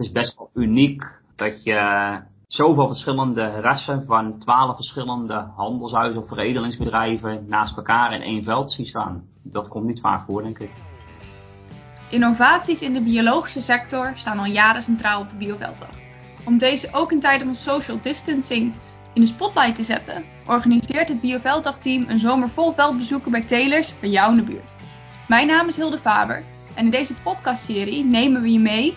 Het is best wel uniek dat je zoveel verschillende rassen van twaalf verschillende handelshuizen of veredelingsbedrijven naast elkaar in één veld ziet staan. Dat komt niet vaak voor, denk ik. Innovaties in de biologische sector staan al jaren centraal op de Biovelddag. Om deze ook in tijden van social distancing in de spotlight te zetten, organiseert het Biovelddag-team een zomer vol veldbezoeken bij telers bij jou in de buurt. Mijn naam is Hilde Faber en in deze podcastserie nemen we je mee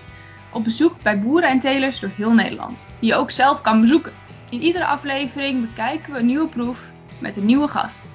op bezoek bij boeren en telers door heel Nederland, die je ook zelf kan bezoeken. In iedere aflevering bekijken we een nieuwe proef met een nieuwe gast.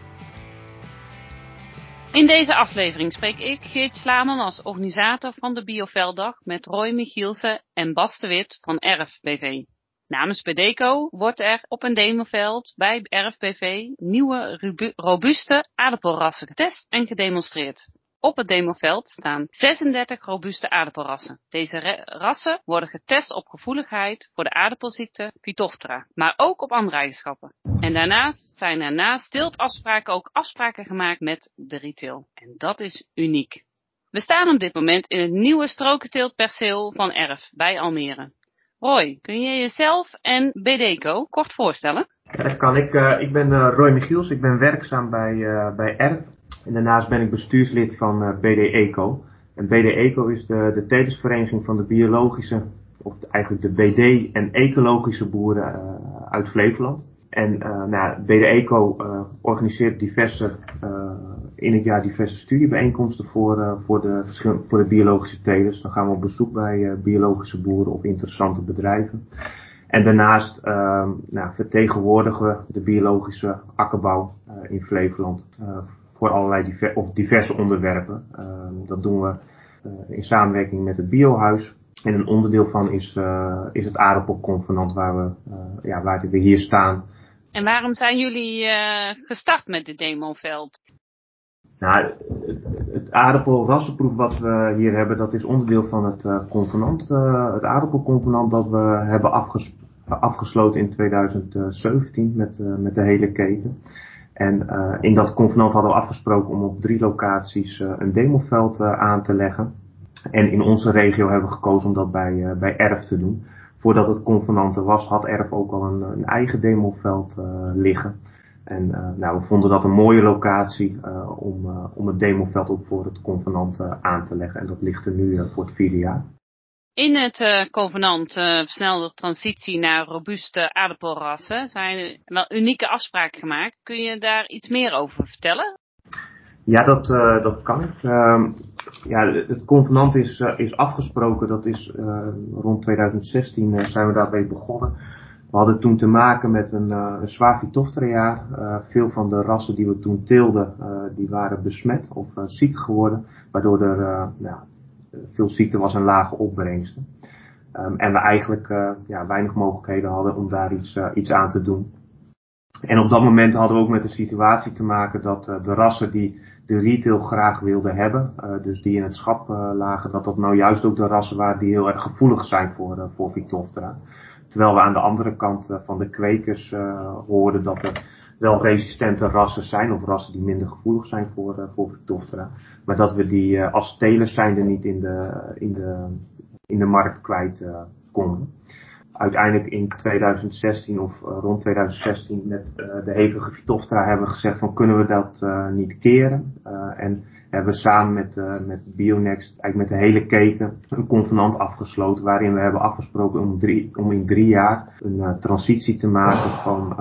In deze aflevering spreek ik, Geert Slaman, als organisator van de Biovelddag met Roy Michielsen en Bas de Wit van RFBV. Namens Bedeco wordt er op een demoveld bij RFBV nieuwe robuuste aardappelrassen getest en gedemonstreerd. Op het demoveld staan 36 robuuste aardappelrassen. Deze rassen worden getest op gevoeligheid voor de aardappelziekte Phytophthora, maar ook op andere eigenschappen. En daarnaast zijn er naast stiltafspraken ook afspraken gemaakt met de retail. En dat is uniek. We staan op dit moment in het nieuwe strokenteeltperceel van Erf bij Almere. Roy, kun je jezelf en BDECO kort voorstellen? Dat kan ik. Uh, ik ben uh, Roy Michiels, ik ben werkzaam bij, uh, bij ERF. En daarnaast ben ik bestuurslid van uh, BD Eco. En BD Eco is de, de tevensvereniging van de biologische, of eigenlijk de BD en ecologische boeren uh, uit Flevoland. En uh, nou, BD Eco organiseert diverse, in het jaar diverse studiebijeenkomsten voor, voor, de, voor de biologische telers. Dan gaan we op bezoek bij biologische boeren of interessante bedrijven. En daarnaast nou, vertegenwoordigen we de biologische akkerbouw in Flevoland voor allerlei diver, of diverse onderwerpen. Ehm, dat doen we eh, in samenwerking met het Biohuis. En een onderdeel van is, uh, is het aardappelconvenant waar we, uh, ja, waar we hier staan. En waarom zijn jullie gestart met dit demoveld? Nou, het aardappelrassenproef wat we hier hebben, dat is onderdeel van het uh, convenant, uh, het aardappelconvenant dat we hebben afges afgesloten in 2017 met, uh, met de hele keten. En uh, in dat convenant hadden we afgesproken om op drie locaties uh, een demoveld uh, aan te leggen. En in onze regio hebben we gekozen om dat bij, bij ERF te doen. Voordat het convenant er was, had ERF ook al een, een eigen demoveld liggen. En nou, we vonden dat een mooie locatie om, om het demoveld ook voor het convenant aan te leggen. En dat ligt er nu voor het vierde jaar. In het uh, covenant uh, versnelde transitie naar robuuste aardappelrassen zijn wel unieke afspraken gemaakt. Kun je daar iets meer over vertellen? Ja, dat, uh, dat kan. Uh, ja, het convenant is, is afgesproken. Dat is rond 2016 zijn we daarbij begonnen. We hadden toen te maken met een, een zwaar jaar. veel van de rassen die we toen teelden, die waren besmet of ziek geworden. Waardoor er nou, veel ziekte was en lage opbrengsten. Um, en we eigenlijk uh, ja, weinig mogelijkheden hadden om daar iets, uh, iets aan te doen. En op dat moment hadden we ook met de situatie te maken dat uh, de rassen die de retail graag wilden hebben, dus die in het schap lagen, dat dat nou juist ook de rassen waren die heel erg gevoelig zijn voor, voor Victoptera. Terwijl we aan de andere kant van de kwekers hoorden dat er wel resistente rassen zijn, of rassen die minder gevoelig zijn voor, voor Victoptera. Maar dat we die uh, als telers zijnde niet in de, in de, in de markt kwijt uh, konden. Uiteindelijk in 2016 of rond 2016 met de hevige Victoptera hebben we gezegd van kunnen we dat niet keren. en hebben we samen met, met Bionext, eigenlijk met de hele keten, een convenant afgesloten waarin we hebben afgesproken om, om in drie jaar een transitie te maken van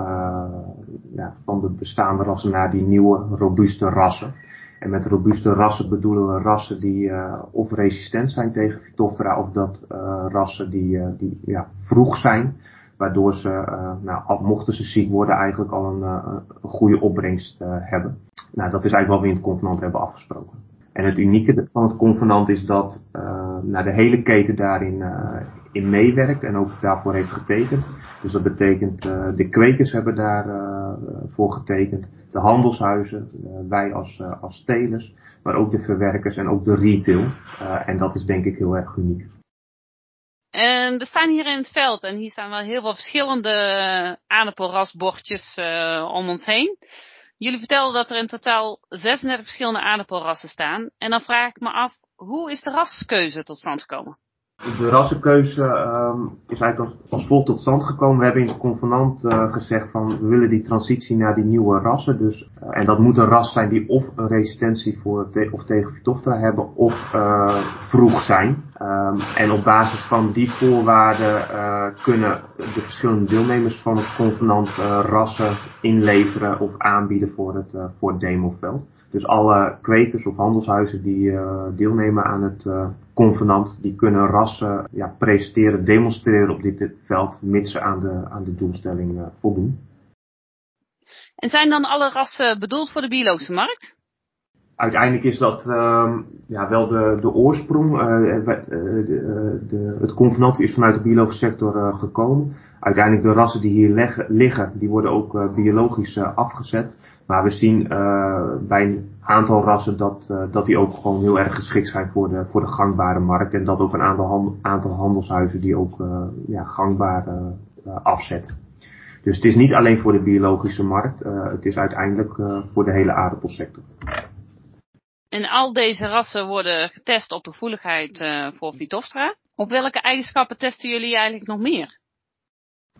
van de bestaande rassen naar die nieuwe robuuste rassen. En met robuuste rassen bedoelen we rassen die uh, of resistent zijn tegen Phytophthora of dat uh, rassen die, uh, die ja, vroeg zijn. Waardoor ze, nou, al mochten ze ziek worden, eigenlijk al een, goede opbrengst hebben. Nou, dat is eigenlijk wat we in het convenant hebben afgesproken. En het unieke van het convenant is dat nou, de hele keten daarin in meewerkt en ook daarvoor heeft getekend. Dus dat betekent, uh, de kwekers hebben daarvoor uh, voor getekend, de handelshuizen, uh, wij als, als telers, maar ook de verwerkers en ook de retail. en dat is denk ik heel erg uniek. En we staan hier in het veld en hier staan wel heel veel verschillende aardappelrasbordjes om ons heen. Jullie vertelden dat er in totaal 36 verschillende aardappelrassen staan. En dan vraag ik me af, hoe is de raskeuze tot stand gekomen? De rassenkeuze um, is eigenlijk als, als volgt tot stand gekomen. We hebben in het convenant uh, gezegd van we willen die transitie naar die nieuwe rassen. Dus, uh, en dat moet een ras zijn die of een resistentie voor of tegen Phytophthora hebben of uh, vroeg zijn. Um, en op basis van die voorwaarden kunnen de verschillende deelnemers van het convenant rassen inleveren of aanbieden voor het, voor het demoveld. Dus alle kwekers of handelshuizen die uh, deelnemen aan het uh, convenant, die kunnen rassen ja, presenteren, demonstreren op dit veld, mits ze aan de, aan de doelstelling uh, voldoen. En zijn dan alle rassen bedoeld voor de biologische markt? Uiteindelijk is dat uh, ja, wel de, de oorsprong. De, de, het convenant is vanuit de biologische sector gekomen. Uiteindelijk de rassen die hier leggen, liggen, die worden ook biologisch afgezet. Maar we zien uh, bij een aantal rassen dat, uh, dat die ook gewoon heel erg geschikt zijn voor de, voor de gangbare markt. En dat ook een aantal, aantal handelshuizen die ook uh, ja, gangbaar afzetten. Dus het is niet alleen voor de biologische markt, het is uiteindelijk voor de hele aardappelsector. En al deze rassen worden getest op de gevoeligheid voor Phytophthora. Op welke eigenschappen testen jullie eigenlijk nog meer?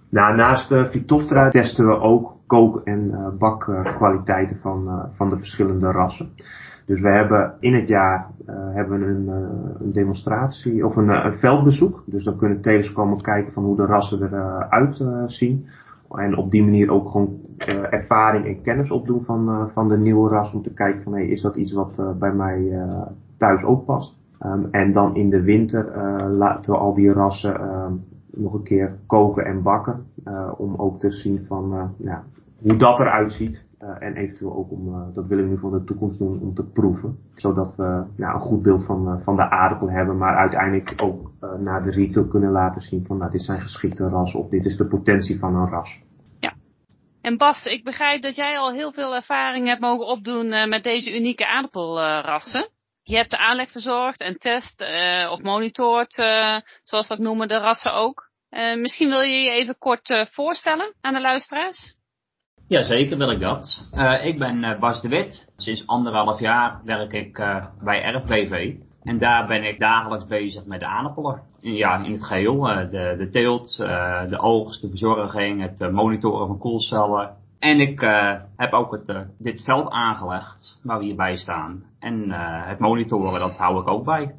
Nou, naast Phytophthora testen we ook kook- en uh, bakkwaliteiten van, uh, van de verschillende rassen. Dus we hebben in het jaar hebben een, een, demonstratie of een, een, veldbezoek. Dus dan kunnen telers komen kijken van hoe de rassen eruit zien. En op die manier ook gewoon ervaring en kennis opdoen van, van de nieuwe ras. Om te kijken van hey, is dat iets wat bij mij thuis ook past. Um, en dan in de winter laten we al die rassen um, nog een keer koken en bakken. Uh, om ook te zien van ja, hoe dat eruit ziet. En eventueel ook om, dat willen we nu voor de toekomst doen, om te proeven. Zodat we een goed beeld van, van de aardappel hebben. Maar uiteindelijk ook naar de retail kunnen laten zien van nou, dit zijn geschikte rassen of dit is de potentie van een ras. Ja. En Bas, ik begrijp dat jij al heel veel ervaring hebt mogen opdoen met deze unieke aardappelrassen. Je hebt de aanleg verzorgd en test of monitort, zoals dat noemen de rassen ook. Uh, misschien wil je je even kort voorstellen aan de luisteraars? Jazeker wil ik dat. Ik ben Bas de Wit. Sinds anderhalf jaar werk ik bij RFBV. En daar ben ik dagelijks bezig met de aardappelen. Ja, in het geheel. de, de teelt, de oogst, de verzorging, het monitoren van koelcellen. En ik heb ook het, dit veld aangelegd waar we hierbij staan. En het monitoren, dat hou ik ook bij.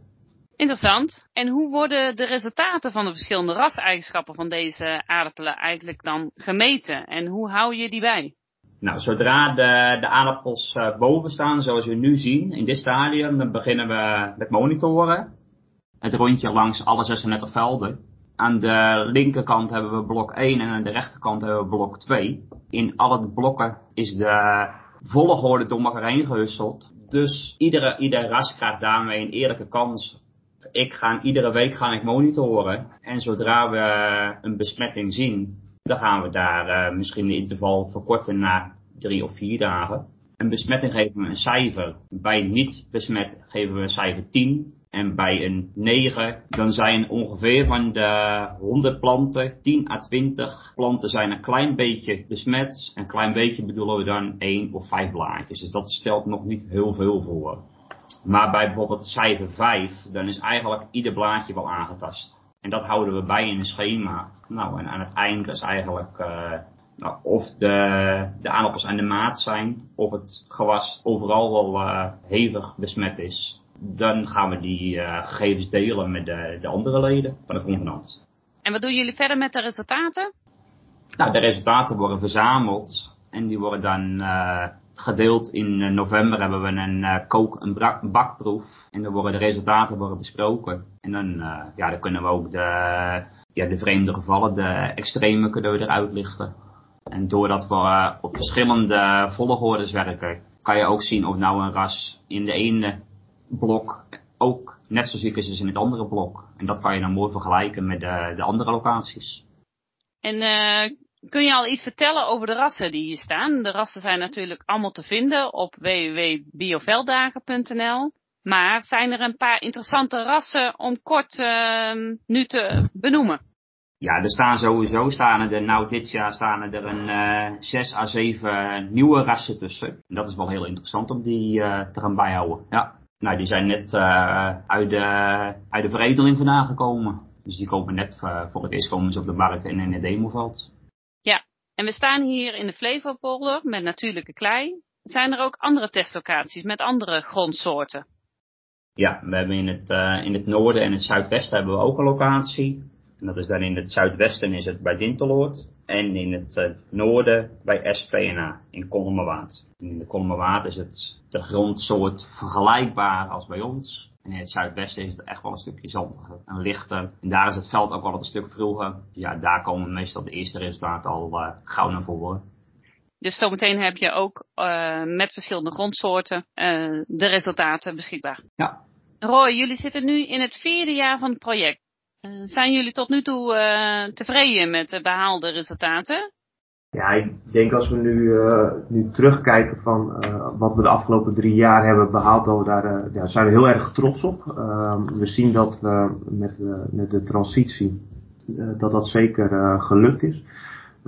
Interessant. En hoe worden de resultaten van de verschillende raseigenschappen van deze aardappelen eigenlijk dan gemeten? En hoe hou je die bij? Nou, zodra de, de aardappels boven staan, zoals we nu zien in dit stadium, dan beginnen we met monitoren. Het rondje langs alle 36 velden. Aan de linkerkant hebben we blok 1 en aan de rechterkant hebben we blok 2. In alle blokken is de volgorde door elkaar heen gehusteld. Dus iedere, ieder ras krijgt daarmee een eerlijke kans ik ga, iedere week ga ik monitoren. En zodra we een besmetting zien, dan gaan we daar uh, misschien de interval verkorten naar drie of vier dagen. Een besmetting geven we een cijfer. Bij niet besmet geven we een cijfer 10. En bij een 9, dan zijn ongeveer van de 100 planten, 10 à 20 planten zijn een klein beetje besmet. Een klein beetje bedoelen we dan 1 of 5 blaadjes. Dus dat stelt nog niet heel veel voor. Maar bij bijvoorbeeld cijfer 5, dan is eigenlijk ieder blaadje wel aangetast. En dat houden we bij in een schema. Nou, en aan het eind is eigenlijk uh, nou, of de, de aan de maat zijn, of het gewas overal wel uh, hevig besmet is. Dan gaan we die uh, gegevens delen met de, de andere leden van het convenant. En wat doen jullie verder met de resultaten? Nou, de resultaten worden verzameld en die worden dan gedeeld in eh, november hebben we een uh, kook- en bakproef. En dan worden de resultaten worden besproken. En dan, ja, dan kunnen we ook de, ja, de vreemde gevallen, de extreme kunnen we eruit lichten. En doordat we op verschillende volgordes werken, kan je ook zien of nou een ras in de ene blok ook net zo ziek is als in het andere blok. En dat kan je dan mooi vergelijken met de, de andere locaties. En Kun je al iets vertellen over de rassen die hier staan? De rassen zijn natuurlijk allemaal te vinden op www.biovelddagen.nl. Maar zijn er een paar interessante rassen om kort uh, nu te benoemen? Ja, er staan sowieso, staan er, nou dit jaar staan er een uh, 6 à 7 nieuwe rassen tussen. En dat is wel heel interessant om die uh, te gaan bijhouden. Ja. Nou, die zijn net uit, de, uit de veredeling vandaan gekomen. Dus die komen net voor het eerst komen ze op de markt en in het demoveld. Ja, en we staan hier in de Flevopolder met natuurlijke klei. Zijn er ook andere testlocaties met andere grondsoorten? Ja, we hebben in het, uh, in het noorden en het zuidwesten hebben we ook een locatie. En dat is dan in het zuidwesten is het bij Dinteloord. En in het uh, noorden bij SPNA in Kolmerwaard. En in de Kolmerwaard is het de grondsoort vergelijkbaar als bij ons. En in het zuidwesten is het echt wel een stukje zandiger en lichter. En daar is het veld ook wel een stuk vroeger. Ja, daar komen meestal de eerste resultaten al uh, gauw naar voren. Dus zometeen heb je ook uh, met verschillende grondsoorten de resultaten beschikbaar. Ja. Roy, jullie zitten nu in het vierde jaar van het project. Uh, zijn jullie tot nu toe tevreden met de behaalde resultaten? Ja, ik denk als we nu, nu terugkijken van wat we de afgelopen drie jaar hebben behaald, we daar zijn we heel erg trots op. Ehm, we zien dat we met, met de transitie dat dat zeker gelukt is.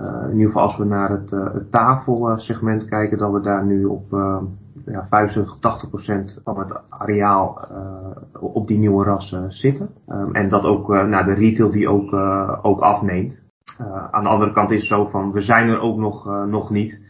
Uh, in ieder geval als we naar het, uh, het tafelsegment kijken, dat we daar nu op uh, ja, 75, 80 procent van het areaal op die nieuwe rassen zitten. Um, en dat ook naar de retail die ook, ook afneemt. aan de andere kant is het zo van, we zijn er ook nog, nog niet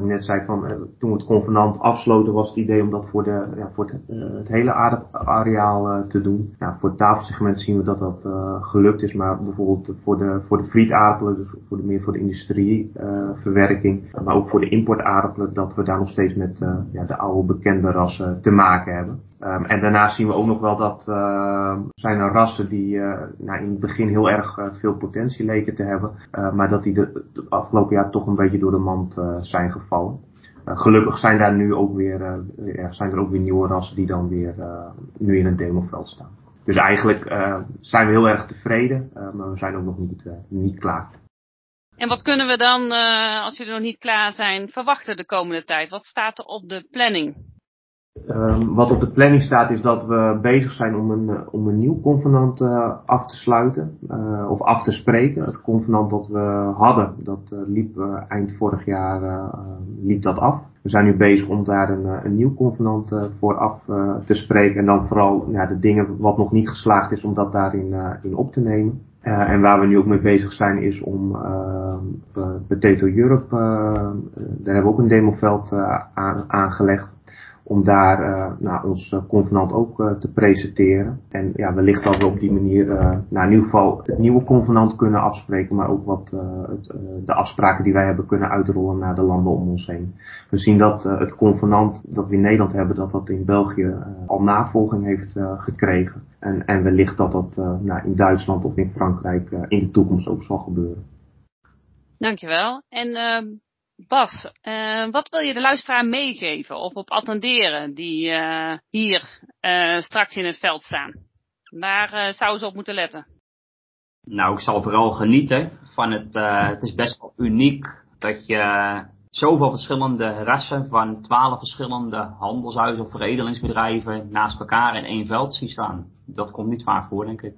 net zei van, uh, toen we het convenant afsloten was het idee om dat voor, de, ja, voor het, het hele areaal uh, te doen. Ja, voor het tafelsegment zien we dat dat gelukt is, maar bijvoorbeeld voor de, voor de frietaardappelen, dus voor de, meer voor de industrieverwerking, maar ook voor de importaardappelen, dat we daar nog steeds met ja, de oude bekende rassen te maken hebben. Um, en daarnaast zien we ook nog wel dat uh, zijn er rassen die uh, nou, in het begin heel erg uh, veel potentie leken te hebben, maar dat die de, afgelopen jaar toch een beetje door de mand zijn gevallen. gelukkig zijn daar nu ook weer, zijn er ook weer nieuwe rassen die dan weer nu in het demoveld staan. Dus eigenlijk zijn we heel erg tevreden, maar we zijn ook nog niet, niet klaar. En wat kunnen we dan, als jullie nog niet klaar zijn, verwachten de komende tijd? Wat staat er op de planning? Um, wat op de planning staat is dat we bezig zijn om een, eh, om een nieuw convenant uh, af te sluiten uh, of af te spreken. Het convenant dat we hadden, dat uh, liep eind vorig jaar liep dat af. We zijn nu bezig om daar een, een nieuw convenant voor af te spreken en dan vooral ja, de dingen wat nog niet geslaagd is om dat daarin in op te nemen. en waar we nu ook mee bezig zijn is om Potato Europe, daar hebben we ook een demoveld aan, aangelegd om daar uh, nou, ons uh, convenant ook uh, te presenteren. En ja, wellicht dat we op die manier nou, in ieder geval het nieuwe convenant kunnen afspreken, maar ook wat het, de afspraken die wij hebben kunnen uitrollen naar de landen om ons heen. We zien dat het convenant dat we in Nederland hebben, dat dat in België al navolging heeft gekregen. En, en wellicht dat dat nou, in Duitsland of in Frankrijk in de toekomst ook zal gebeuren. Dankjewel. En ehm, Bas, uh, wat wil je de luisteraar meegeven of op attenderen die uh, hier uh, straks in het veld staan? Waar zouden ze op moeten letten? Nou, ik zal vooral genieten van het. het is best wel uniek dat je zoveel verschillende rassen van twaalf verschillende handelshuizen of veredelingsbedrijven naast elkaar in één veld ziet staan. Dat komt niet vaak voor, denk ik.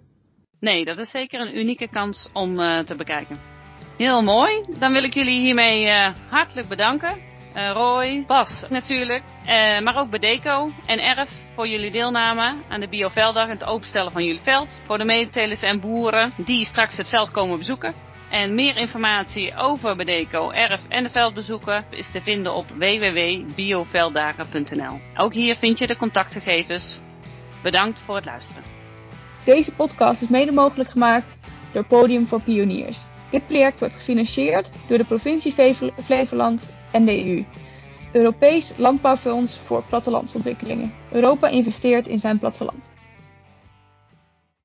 Nee, dat is zeker een unieke kans om te bekijken. Heel mooi. Dan wil ik jullie hiermee uh, hartelijk bedanken. Uh, Roy, Bas natuurlijk, uh, maar ook Bedeco en Erf voor jullie deelname aan de Biovelddag en het openstellen van jullie veld. Voor de medetelers en boeren die straks het veld komen bezoeken. En meer informatie over Bedeco, Erf en de veldbezoeken is te vinden op www.biovelddagen.nl. Ook hier vind je de contactgegevens. Bedankt voor het luisteren. Deze podcast is mede mogelijk gemaakt door Podium voor Pioniers. Dit project wordt gefinancierd door de provincie Flevoland en de EU. Europees Landbouwfonds voor Plattelandsontwikkelingen. Europa investeert in zijn platteland.